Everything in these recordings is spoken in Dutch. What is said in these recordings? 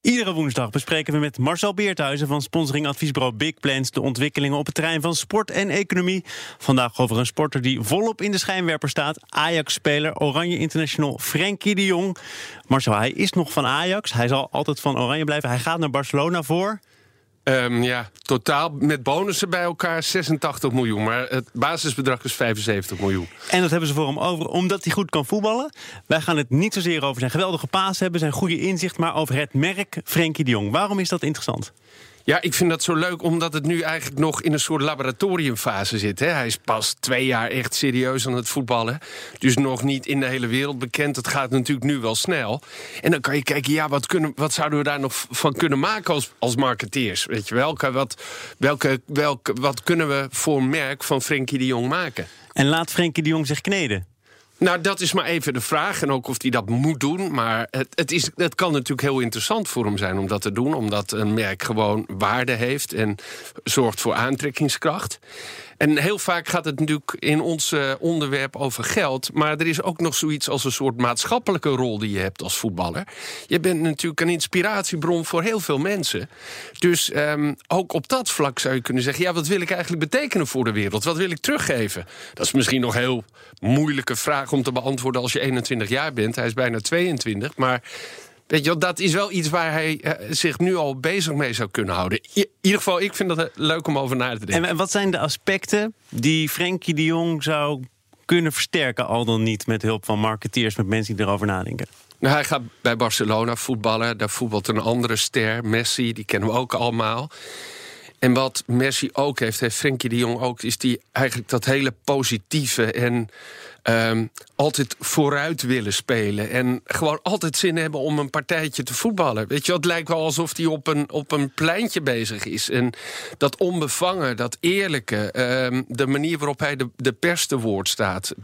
Iedere woensdag bespreken we met Marcel Beerthuizen van sponsoring adviesbureau Big Plans de ontwikkelingen op het terrein van sport en economie. Vandaag over een sporter die volop in de schijnwerper staat. Ajax-speler Oranje International Frenkie de Jong. Marcel, hij is nog van Ajax. Hij zal altijd van Oranje blijven. Hij gaat naar Barcelona voor. Um, ja, totaal met bonussen bij elkaar 86 miljoen. Maar het basisbedrag is 75 miljoen. En dat hebben ze voor hem over omdat hij goed kan voetballen. Wij gaan het niet zozeer over zijn geweldige paas hebben, zijn goede inzicht, maar over het merk Frenkie de Jong. Waarom is dat interessant? Ja, ik vind dat zo leuk omdat het nu eigenlijk nog in een soort laboratoriumfase zit. Hè. Hij is pas twee jaar echt serieus aan het voetballen. Dus nog niet in de hele wereld bekend. Het gaat natuurlijk nu wel snel. En dan kan je kijken, ja, wat, kunnen, wat zouden we daar nog van kunnen maken als, als marketeers? Weet je, welke, wat, welke, welke, wat kunnen we voor merk van Frenkie de Jong maken? En laat Frenkie de Jong zich kneden? Nou, dat is maar even de vraag. En ook of hij dat moet doen. Maar het, het, is, kan natuurlijk heel interessant voor hem zijn om dat te doen. Omdat een merk gewoon waarde heeft en zorgt voor aantrekkingskracht. En heel vaak gaat het natuurlijk in ons uh, onderwerp over geld. Maar er is ook nog zoiets als een soort maatschappelijke rol die je hebt als voetballer. Je bent natuurlijk een inspiratiebron voor heel veel mensen. Dus um, ook op dat vlak zou je kunnen zeggen: ja, wat wil ik eigenlijk betekenen voor de wereld? Wat wil ik teruggeven? Dat is misschien nog een heel moeilijke vraag om te beantwoorden als je 21 jaar bent. Hij is bijna 22. Maar Weet je, dat is wel iets waar hij uh, zich nu al bezig mee zou kunnen houden. In ieder geval, ik vind dat leuk om over na te denken. En, en wat zijn de aspecten die Frenkie de Jong zou kunnen versterken, al dan niet met hulp van marketeers, met mensen die erover nadenken? Nou, hij gaat bij Barcelona voetballen. Daar voetbalt een andere ster, Messi, die kennen we ook allemaal. En wat Messi ook heeft, heeft Frenkie de Jong ook, is die eigenlijk dat hele positieve en um, altijd vooruit willen spelen. En gewoon altijd zin hebben om een partijtje te voetballen. Weet je, het lijkt wel alsof hij op een, op een pleintje bezig is. En dat onbevangen, dat eerlijke, um, de manier waarop hij de, de pers te woord staat.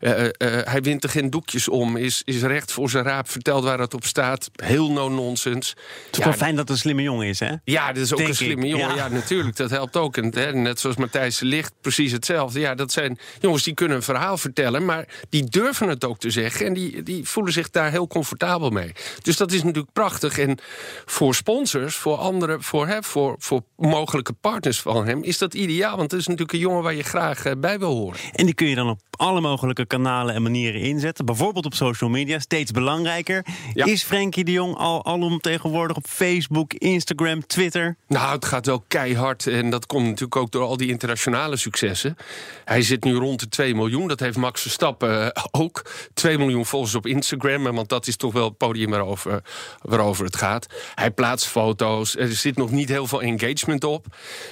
Uh, uh, hij wint er geen doekjes om, is, is recht voor zijn raap, vertelt waar het op staat. Heel no-nonsense. Het is ja, wel fijn dat het een slimme jongen is, hè? Ja, dat is ook een slimme jongen. Ja. ja. natuurlijk, dat helpt ook. En, hè, net zoals Matthijs Licht, precies hetzelfde. Ja, dat zijn jongens die kunnen een verhaal vertellen, maar die durven het ook te zeggen. En die, die voelen zich daar heel comfortabel mee. Dus dat is natuurlijk prachtig. En voor sponsors, voor anderen, voor, hè, voor, voor mogelijke partners van hem, is dat ideaal. Want het is natuurlijk een jongen waar je graag uh, bij wil horen. En die kun je dan op alle mogelijke kanalen en manieren inzetten. Bijvoorbeeld op social media, steeds belangrijker. Ja. Is Frenkie de Jong al alomtegenwoordig op Facebook, Instagram, Twitter? Nou, het gaat wel keihard. En dat komt natuurlijk ook door al die internationale successen. Hij zit nu rond de 2 miljoen. Dat heeft Max Verstappen uh, ook. 2 miljoen volgers op Instagram. Want dat is toch wel het podium waarover, waarover het gaat. Hij plaatst foto's. Er zit nog niet heel veel engagement op.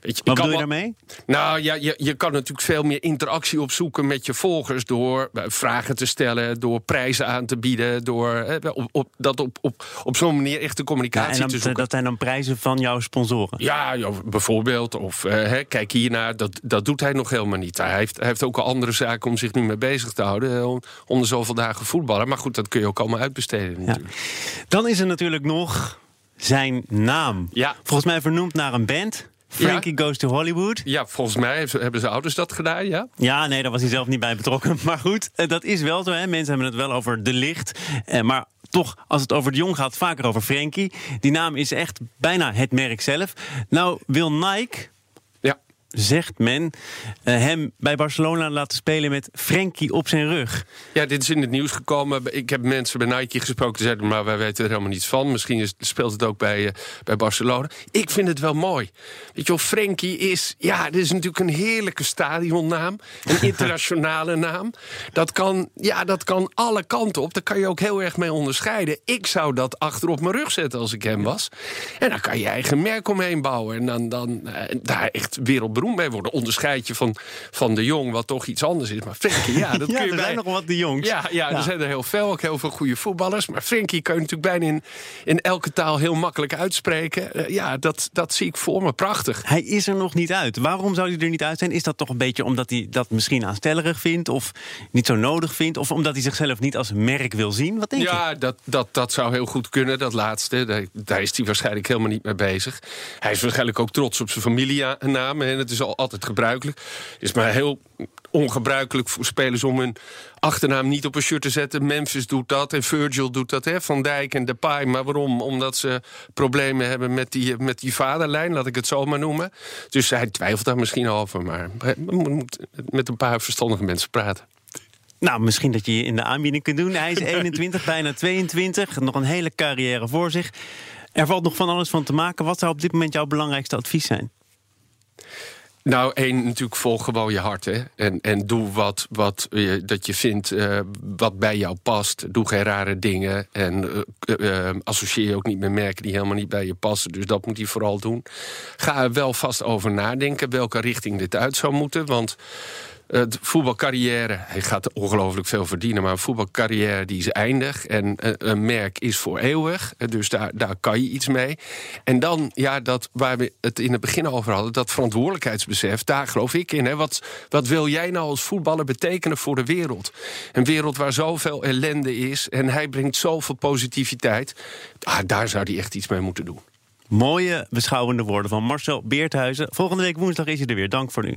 Weet je, Wat bedoel je daarmee? Nou ja, je, je kan natuurlijk veel meer interactie opzoeken met je volgers door eh, vragen te stellen, door prijzen aan te bieden, door eh, op, op, dat op, op, op zo'n manier echt de communicatie ja, dan, te zoeken. Dat zijn dan prijzen van jouw sponsoren? Ja, ja bijvoorbeeld. Of uh, kijk hiernaar, dat, dat doet hij nog helemaal niet. Hij heeft, hij heeft ook al andere zaken om zich nu mee bezig te houden. Om, om de zoveel dagen voetballen. Maar goed, dat kun je ook allemaal uitbesteden natuurlijk. Ja. Dan is er natuurlijk nog zijn naam. Ja. Volgens mij vernoemd naar een band. Frankie Goes to Hollywood. Ja, volgens mij hebben zijn ouders dat gedaan, ja. Ja, nee, daar was hij zelf niet bij betrokken. Maar goed, eh, dat is wel zo. Hè. Mensen hebben het wel over de licht. Eh, maar toch, als het over de jong gaat, vaker over Frankie. Die naam is echt bijna het merk zelf. Nou wil Nike zegt men, uh, hem bij Barcelona laten spelen met Frenkie op zijn rug. Ja, dit is in het nieuws gekomen. Ik heb mensen bij Nike gesproken die zeiden... maar wij weten er helemaal niets van. Misschien is, speelt het ook bij, uh, bij Barcelona. Ik vind het wel mooi. Weet je wel, Frenkie is... Ja, dit is natuurlijk een heerlijke stadionnaam. Een internationale naam. Dat kan, ja, dat kan alle kanten op. Daar kan je ook heel erg mee onderscheiden. Ik zou dat achter op mijn rug zetten als ik hem was. En dan kan je eigen merk omheen bouwen. En dan, dan uh, daar echt wereldberoemd beroemd mee worden. Onderscheid je van, van de Jong, wat toch iets anders is. Maar Frenkie, ja, dat ja, kun je er bij... zijn nog wat de jongs. Ja, ja, er zijn er heel veel, ook heel veel goede voetballers. Maar Frenkie kun je natuurlijk bijna in, in elke taal heel makkelijk uitspreken. Eh, ja, dat, dat zie ik voor me prachtig. Hij is er nog niet uit. Waarom zou hij er niet uit zijn? Is dat toch een beetje omdat hij dat misschien aanstellerig vindt... of niet zo nodig vindt... of omdat hij zichzelf niet als merk wil zien? Wat denk je? Ja, dat, dat, dat zou heel goed kunnen, dat laatste. Daar, daar is hij waarschijnlijk helemaal niet mee bezig. Hij is waarschijnlijk ook trots op zijn familienaam. En het is al altijd gebruikelijk. Het is maar heel ongebruikelijk voor spelers om hun achternaam niet op een shirt te zetten. Memphis doet dat en Virgil doet dat. Hè? Van Dijk en Depay. Maar waarom? Omdat ze problemen hebben met die, met die vaderlijn, laat ik het zo maar noemen. Dus hij twijfelt daar misschien over. Maar we moeten met een paar verstandige mensen praten. Nou, misschien dat je je in de aanbieding kunt doen. Hij is 21, bijna 22. Nog een hele carrière voor zich. Er valt nog van alles van te maken. Wat zou op dit moment jouw belangrijkste advies zijn? Nou, één, natuurlijk volg gewoon je hart. Hè? En, en doe wat, wat je, dat je vindt uh, wat bij jou past. Doe geen rare dingen. En uh, associeer je ook niet met merken die helemaal niet bij je passen. Dus dat moet je vooral doen. Ga er wel vast over nadenken welke richting dit uit zou moeten. Want de voetbalcarrière, hij gaat ongelooflijk veel verdienen, maar een voetbalcarrière die is eindig. En een merk is voor eeuwig. Dus daar, daar kan je iets mee. En dan, ja, dat waar we het in het begin over hadden, dat verantwoordelijkheidsbesef, daar geloof ik in. Hè. Wat, wat wil jij nou als voetballer betekenen voor de wereld? Een wereld waar zoveel ellende is en hij brengt zoveel positiviteit. Ah, daar zou hij echt iets mee moeten doen. Mooie, beschouwende woorden van Marcel Beerthuizen. Volgende week woensdag is hij er weer. Dank voor nu.